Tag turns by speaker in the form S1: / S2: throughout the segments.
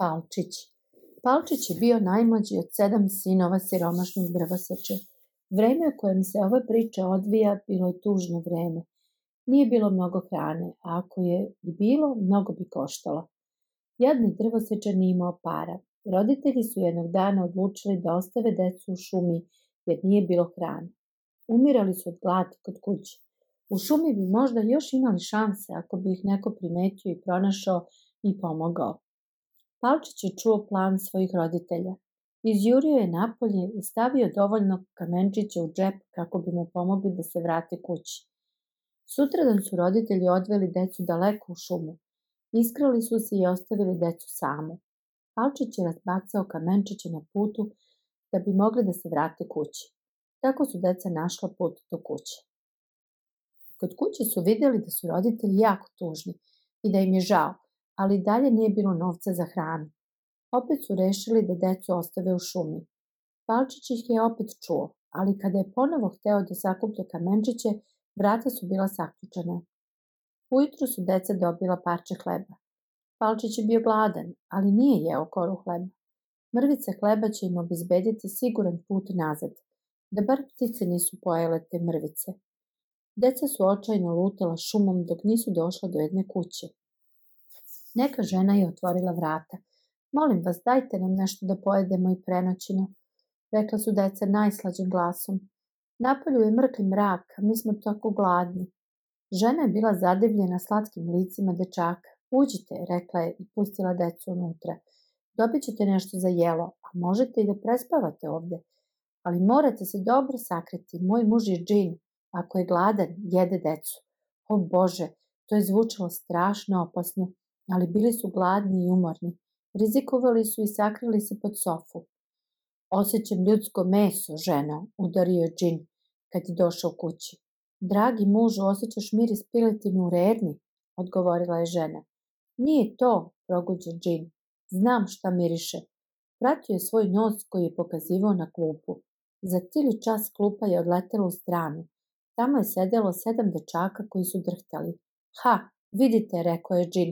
S1: Palčić. Palčić je bio najmlađi od sedam sinova siromašnog drvoseče. Vreme u kojem se ova priča odvija bilo je tužno vreme. Nije bilo mnogo hrane, a ako je i bilo, mnogo bi koštalo. Jadni drvosečar nije imao para. Roditelji su jednog dana odlučili da ostave decu u šumi, jer nije bilo hrane. Umirali su od gladi kod kuće. U šumi bi možda još imali šanse ako bi ih neko primetio i pronašao i pomogao. Palčić je čuo plan svojih roditelja. Izjurio je napolje i stavio dovoljno kamenčića u džep kako bi mu pomogli da se vrate kući. Sutradan su roditelji odveli decu daleko u šumu. Iskrali su se i ostavili decu samu. Palčić je razbacao kamenčiće na putu da bi mogli da se vrate kući. Tako su deca našla put do kuće. Kod kuće su vidjeli da su roditelji jako tužni i da im je žao, ali dalje nije bilo novca za hranu. Opet su rešili da decu ostave u šumi. Palčić ih je opet čuo, ali kada je ponovo hteo da sakuplja kamenčiće, vrata su bila saključena. Ujutru su deca dobila parče hleba. Palčić je bio gladan, ali nije jeo koru hleba. Mrvice hleba će im obezbediti siguran put nazad, da bar ptice nisu pojele te mrvice. Deca su očajno lutala šumom dok nisu došla do jedne kuće. Neka žena je otvorila vrata. Molim vas, dajte nam nešto da pojedemo i prenoćino, rekla su deca najslađim glasom. Napolju je mrkli mrak, a mi smo tako gladni. Žena je bila zadivljena slatkim licima dečaka. Uđite, rekla je i pustila decu unutra. Dobit ćete nešto za jelo, a možete i da prespavate ovde. Ali morate se dobro sakriti, moj muž je džin. Ako je gladan, jede decu. O Bože, to je zvučalo strašno opasno ali bili su gladni i umorni. Rizikovali su i sakrili se pod sofu. Osjećam ljudsko meso, žena, udario je džin kad je došao kući. Dragi mužu, osjećaš miris piletine u redni, odgovorila je žena. Nije to, proguđe džin. Znam šta miriše. Pratio je svoj nos koji je pokazivao na klupu. Za tili čas klupa je odletela u stranu. Tamo je sedelo sedam dečaka koji su drhtali. Ha, vidite, rekao je džin,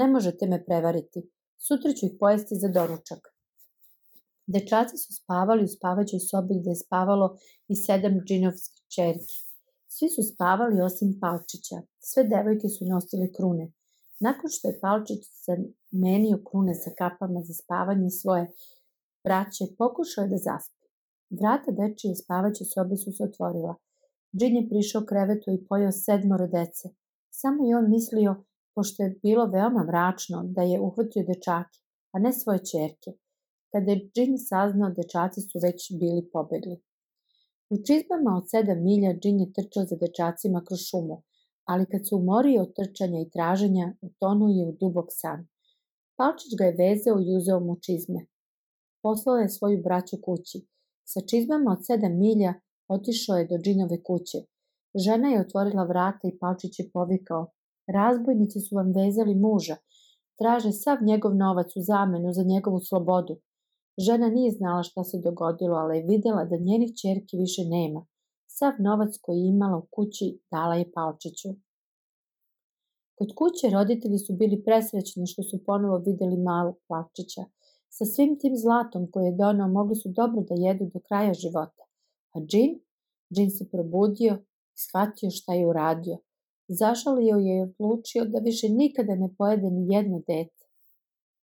S1: ne možete me prevariti. Sutra ću ih pojesti za doručak. Dečaci su spavali u spavaćoj sobi gde je spavalo i sedam džinovskih čerki. Svi su spavali osim Palčića. Sve devojke su nosile krune. Nakon što je Palčić zamenio krune sa kapama za spavanje svoje braće, pokušao je da zaspi. Vrata dečije spavaće sobe su se otvorila. Džin je prišao krevetu i pojao sedmoro dece. Samo je on mislio pošto je bilo veoma mračno da je uhvatio dečake, a ne svoje čerke. Kada je Džin saznao, dečaci su već bili pobegli. U čizmama od sedam milja Džin je trčao za dečacima kroz šumu, ali kad se umorio od trčanja i traženja, utonuo je u dubok san. Palčić ga je vezao i uzeo mu čizme. Poslao je svoju braću kući. Sa čizmama od sedam milja otišao je do Džinove kuće. Žena je otvorila vrata i Palčić je povikao Razbojnici su vam vezali muža. Traže sav njegov novac u zamenu za njegovu slobodu. Žena nije znala šta se dogodilo, ali je videla da njenih čerki više nema. Sav novac koji je imala u kući dala je Palčiću. Kod kuće roditelji su bili presrećni što su ponovo videli malu Palčića. Sa svim tim zlatom koje je donao mogli su dobro da jedu do kraja života. A Džin? Džin se probudio i shvatio šta je uradio. Zašalio je i odlučio da više nikada ne pojede ni jedno dete.